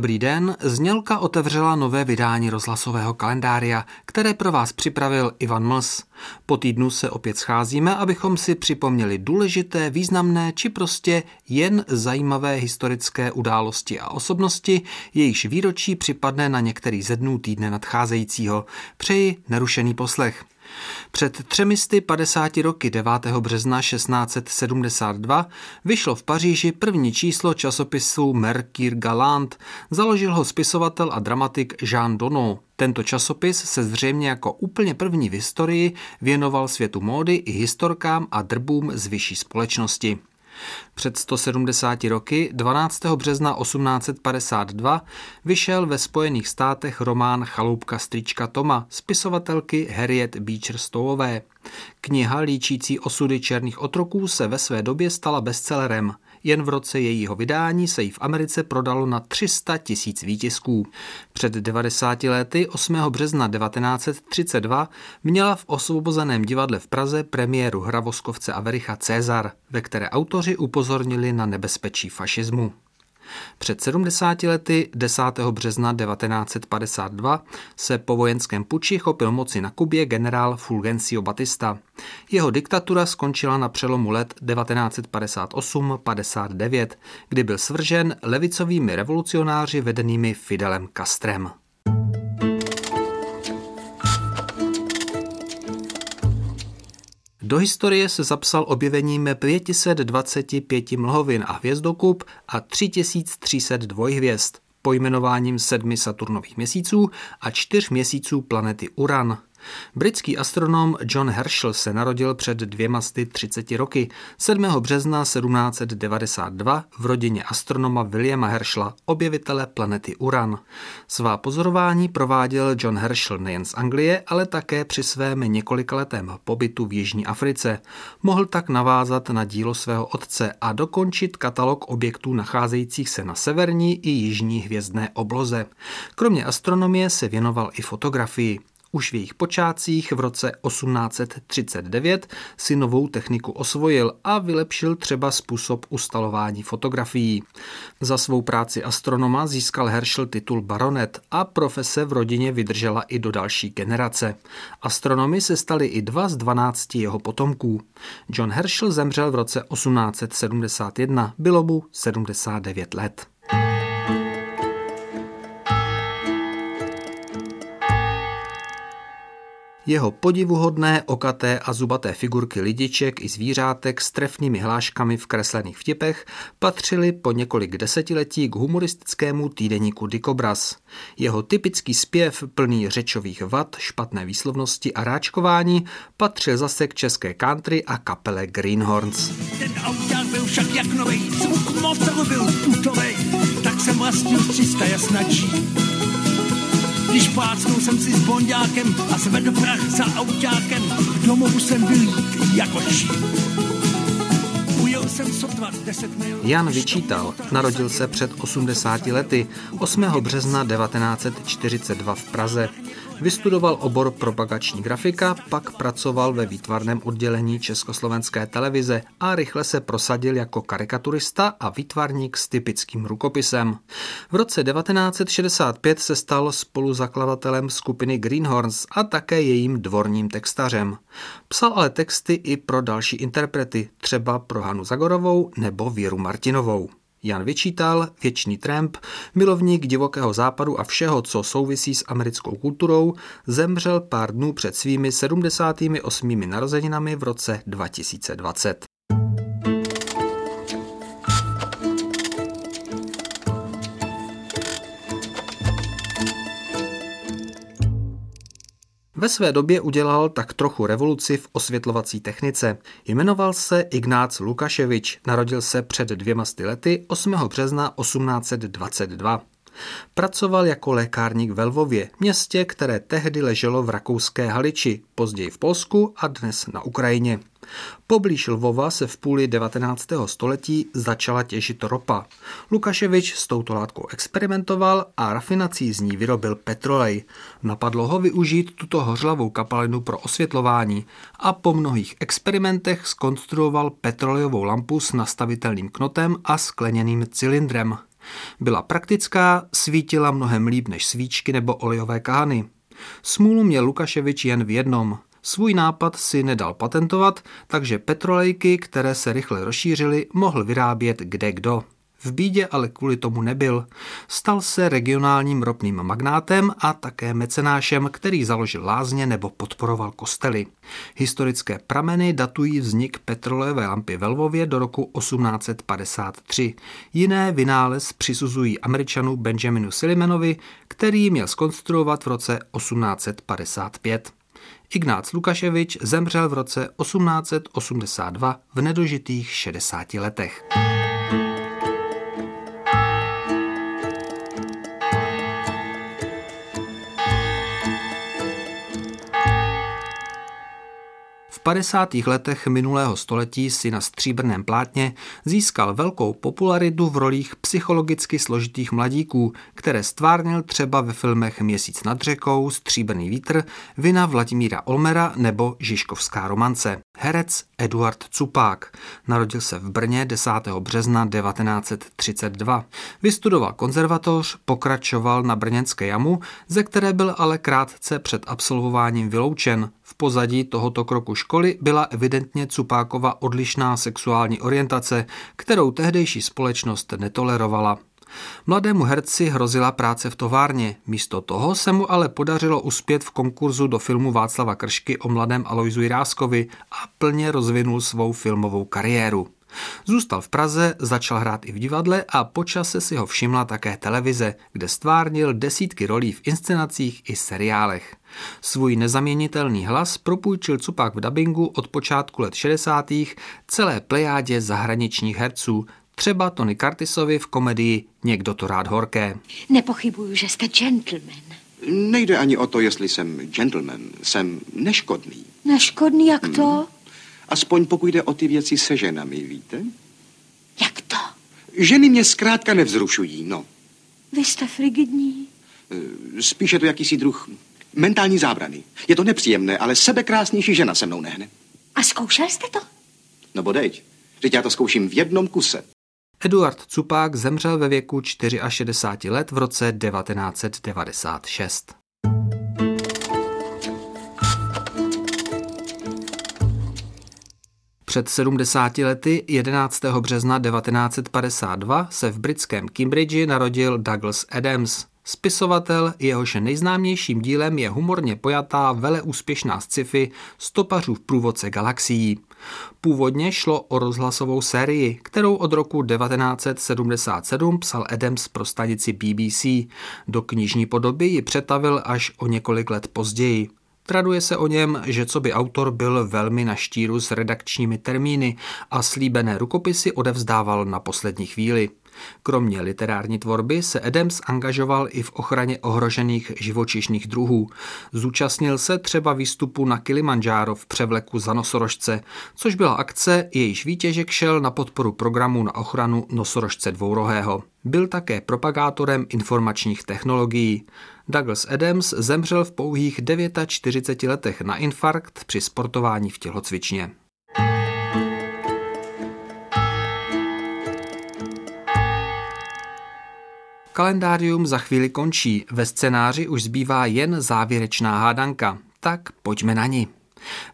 Dobrý den, Znělka otevřela nové vydání rozhlasového kalendária, které pro vás připravil Ivan Mls. Po týdnu se opět scházíme, abychom si připomněli důležité, významné či prostě jen zajímavé historické události a osobnosti, jejichž výročí připadne na některý ze dnů týdne nadcházejícího. Přeji nerušený poslech. Před třemisty 50 roky 9. března 1672 vyšlo v Paříži první číslo časopisu Mercure Galant. Založil ho spisovatel a dramatik Jean Donneau. Tento časopis se zřejmě jako úplně první v historii věnoval světu módy i historkám a drbům z vyšší společnosti. Před 170 roky, 12. března 1852, vyšel ve Spojených státech román Chaloupka strička Toma spisovatelky Harriet Beecher Stowové. Kniha líčící osudy černých otroků se ve své době stala bestsellerem. Jen v roce jejího vydání se jí v Americe prodalo na 300 tisíc výtisků. Před 90 lety 8. března 1932 měla v osvobozeném divadle v Praze premiéru hra Voskovce a Vericha Cezar, ve které autoři upozornili na nebezpečí fašismu. Před 70 lety 10. března 1952 se po vojenském puči chopil moci na Kubě generál Fulgencio Batista. Jeho diktatura skončila na přelomu let 1958-59, kdy byl svržen levicovými revolucionáři vedenými Fidelem Castrem. Do historie se zapsal objevením 525 mlhovin a hvězdokup a 3302 hvězd, pojmenováním sedmi Saturnových měsíců a čtyř měsíců planety Uran – Britský astronom John Herschel se narodil před dvěma sty 30 roky 7. března 1792 v rodině astronoma Williama Herschela, objevitele planety Uran. Svá pozorování prováděl John Herschel nejen z Anglie, ale také při svém několikaletém pobytu v Jižní Africe. Mohl tak navázat na dílo svého otce a dokončit katalog objektů nacházejících se na severní i jižní hvězdné obloze. Kromě astronomie se věnoval i fotografii. Už v jejich počátcích v roce 1839 si novou techniku osvojil a vylepšil třeba způsob ustalování fotografií. Za svou práci astronoma získal Herschel titul baronet a profese v rodině vydržela i do další generace. Astronomy se stali i dva z dvanácti jeho potomků. John Herschel zemřel v roce 1871, bylo mu 79 let. Jeho podivuhodné, okaté a zubaté figurky lidiček i zvířátek s trefnými hláškami v kreslených vtipech patřily po několik desetiletí k humoristickému týdeníku Dikobraz. Jeho typický zpěv plný řečových vad, špatné výslovnosti a ráčkování patřil zase k české country a kapele Greenhorns. Ten auták byl však jak novej, zvuk motoru byl tutovej, tak jsem vlastně 300 jasnačí. Když plácnul jsem si s bondákem a zvedl prach za autákem, v domovu jsem byl jako šíp. Jan vyčítal, narodil se před 80 lety 8. března 1942 v Praze. Vystudoval obor propagační grafika, pak pracoval ve výtvarném oddělení Československé televize a rychle se prosadil jako karikaturista a výtvarník s typickým rukopisem. V roce 1965 se stal spoluzakladatelem skupiny Greenhorns a také jejím dvorním textařem. Psal ale texty i pro další interprety, třeba pro Hanu Zagorovou nebo Věru Martinovou. Jan vyčítal, věčný tramp, milovník divokého západu a všeho, co souvisí s americkou kulturou, zemřel pár dnů před svými 78. narozeninami v roce 2020. Ve své době udělal tak trochu revoluci v osvětlovací technice. Jmenoval se Ignác Lukaševič, narodil se před dvěma lety 8. března 1822. Pracoval jako lékárník ve Lvově, městě, které tehdy leželo v rakouské Haliči, později v Polsku a dnes na Ukrajině. Poblíž Lvova se v půli 19. století začala těžit ropa. Lukaševič s touto látkou experimentoval a rafinací z ní vyrobil petrolej. Napadlo ho využít tuto hořlavou kapalinu pro osvětlování a po mnohých experimentech skonstruoval petrolejovou lampu s nastavitelným knotem a skleněným cylindrem. Byla praktická, svítila mnohem líp než svíčky nebo olejové kány. Smůlu měl Lukaševič jen v jednom. Svůj nápad si nedal patentovat, takže petrolejky, které se rychle rozšířily, mohl vyrábět kde kdo. V bídě ale kvůli tomu nebyl. Stal se regionálním ropným magnátem a také mecenášem, který založil lázně nebo podporoval kostely. Historické prameny datují vznik petrolejové lampy ve Lvově do roku 1853. Jiné vynález přisuzují američanu Benjaminu Silimanovi, který měl skonstruovat v roce 1855. Ignác Lukaševič zemřel v roce 1882 v nedožitých 60 letech. V 50. letech minulého století si na stříbrném plátně získal velkou popularitu v rolích psychologicky složitých mladíků, které stvárnil třeba ve filmech Měsíc nad řekou, Stříbrný vítr, Vina Vladimíra Olmera nebo Žižkovská romance. Herec Eduard Cupák. Narodil se v Brně 10. března 1932. Vystudoval konzervatoř, pokračoval na Brněnské jamu, ze které byl ale krátce před absolvováním vyloučen. V pozadí tohoto kroku školy byla evidentně Cupákova odlišná sexuální orientace, kterou tehdejší společnost netolerovala. Mladému herci hrozila práce v továrně, místo toho se mu ale podařilo uspět v konkurzu do filmu Václava Kršky o mladém Alojzu Jiráskovi a plně rozvinul svou filmovou kariéru. Zůstal v Praze, začal hrát i v divadle a počase si ho všimla také televize, kde stvárnil desítky rolí v inscenacích i seriálech. Svůj nezaměnitelný hlas propůjčil Cupák v dabingu od počátku let 60. celé plejádě zahraničních herců, třeba Tony Curtisovi v komedii Někdo to rád horké. Nepochybuju, že jste gentleman. Nejde ani o to, jestli jsem gentleman. Jsem neškodný. Neškodný, jak to? Hmm. Aspoň pokud jde o ty věci se ženami, víte? Jak to? Ženy mě zkrátka nevzrušují, no. Vy jste frigidní. Eh, spíše to jakýsi druh mentální zábrany. Je to nepříjemné, ale sebekrásnější žena se mnou nehne. A zkoušel jste to? No bodejť. Teď já to zkouším v jednom kuse. Eduard Cupák zemřel ve věku 64 let v roce 1996. Před 70 lety 11. března 1952 se v britském Cambridge narodil Douglas Adams. Spisovatel, jehož nejznámějším dílem je humorně pojatá veleúspěšná sci-fi Stopařů v průvodce galaxií. Původně šlo o rozhlasovou sérii, kterou od roku 1977 psal Adams pro stanici BBC. Do knižní podoby ji přetavil až o několik let později. Traduje se o něm, že co by autor byl velmi na štíru s redakčními termíny a slíbené rukopisy odevzdával na poslední chvíli. Kromě literární tvorby se Adams angažoval i v ochraně ohrožených živočišných druhů. Zúčastnil se třeba výstupu na Kilimanjaro v převleku za nosorožce, což byla akce, jejíž výtěžek šel na podporu programu na ochranu nosorožce dvourohého. Byl také propagátorem informačních technologií. Douglas Adams zemřel v pouhých 49 letech na infarkt při sportování v tělocvičně. Kalendárium za chvíli končí, ve scénáři už zbývá jen závěrečná hádanka. Tak pojďme na ní.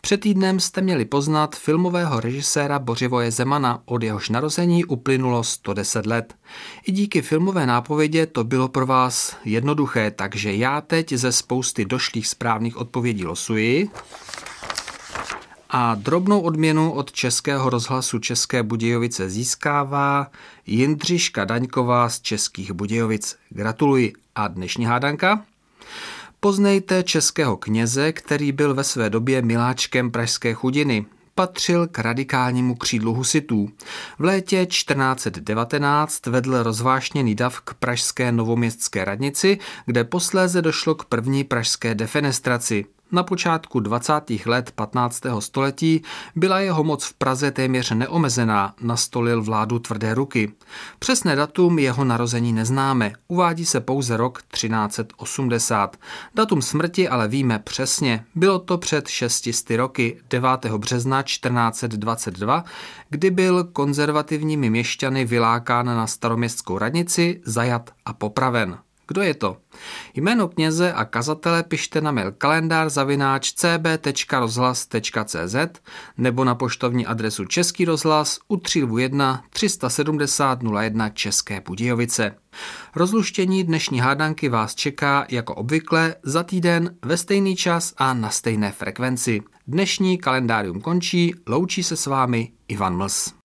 Před týdnem jste měli poznat filmového režiséra Bořivoje Zemana, od jehož narození uplynulo 110 let. I díky filmové nápovědě to bylo pro vás jednoduché, takže já teď ze spousty došlých správných odpovědí losuji a drobnou odměnu od Českého rozhlasu České Budějovice získává Jindřiška Daňková z Českých Budějovic. Gratuluji. A dnešní hádanka? Poznejte českého kněze, který byl ve své době miláčkem pražské chudiny. Patřil k radikálnímu křídlu husitů. V létě 1419 vedl rozvášněný dav k pražské novoměstské radnici, kde posléze došlo k první pražské defenestraci. Na počátku 20. let 15. století byla jeho moc v Praze téměř neomezená, nastolil vládu tvrdé ruky. Přesné datum jeho narození neznáme, uvádí se pouze rok 1380. Datum smrti ale víme přesně, bylo to před 600 roky, 9. března 1422, kdy byl konzervativními měšťany vylákán na staroměstskou radnici, zajat a popraven. Kdo je to? Jméno kněze a kazatele pište na mail kalendář zavináč cb.rozhlas.cz nebo na poštovní adresu Český rozhlas u 1 370 01 České Budějovice. Rozluštění dnešní hádanky vás čeká jako obvykle za týden ve stejný čas a na stejné frekvenci. Dnešní kalendárium končí, loučí se s vámi Ivan Mls.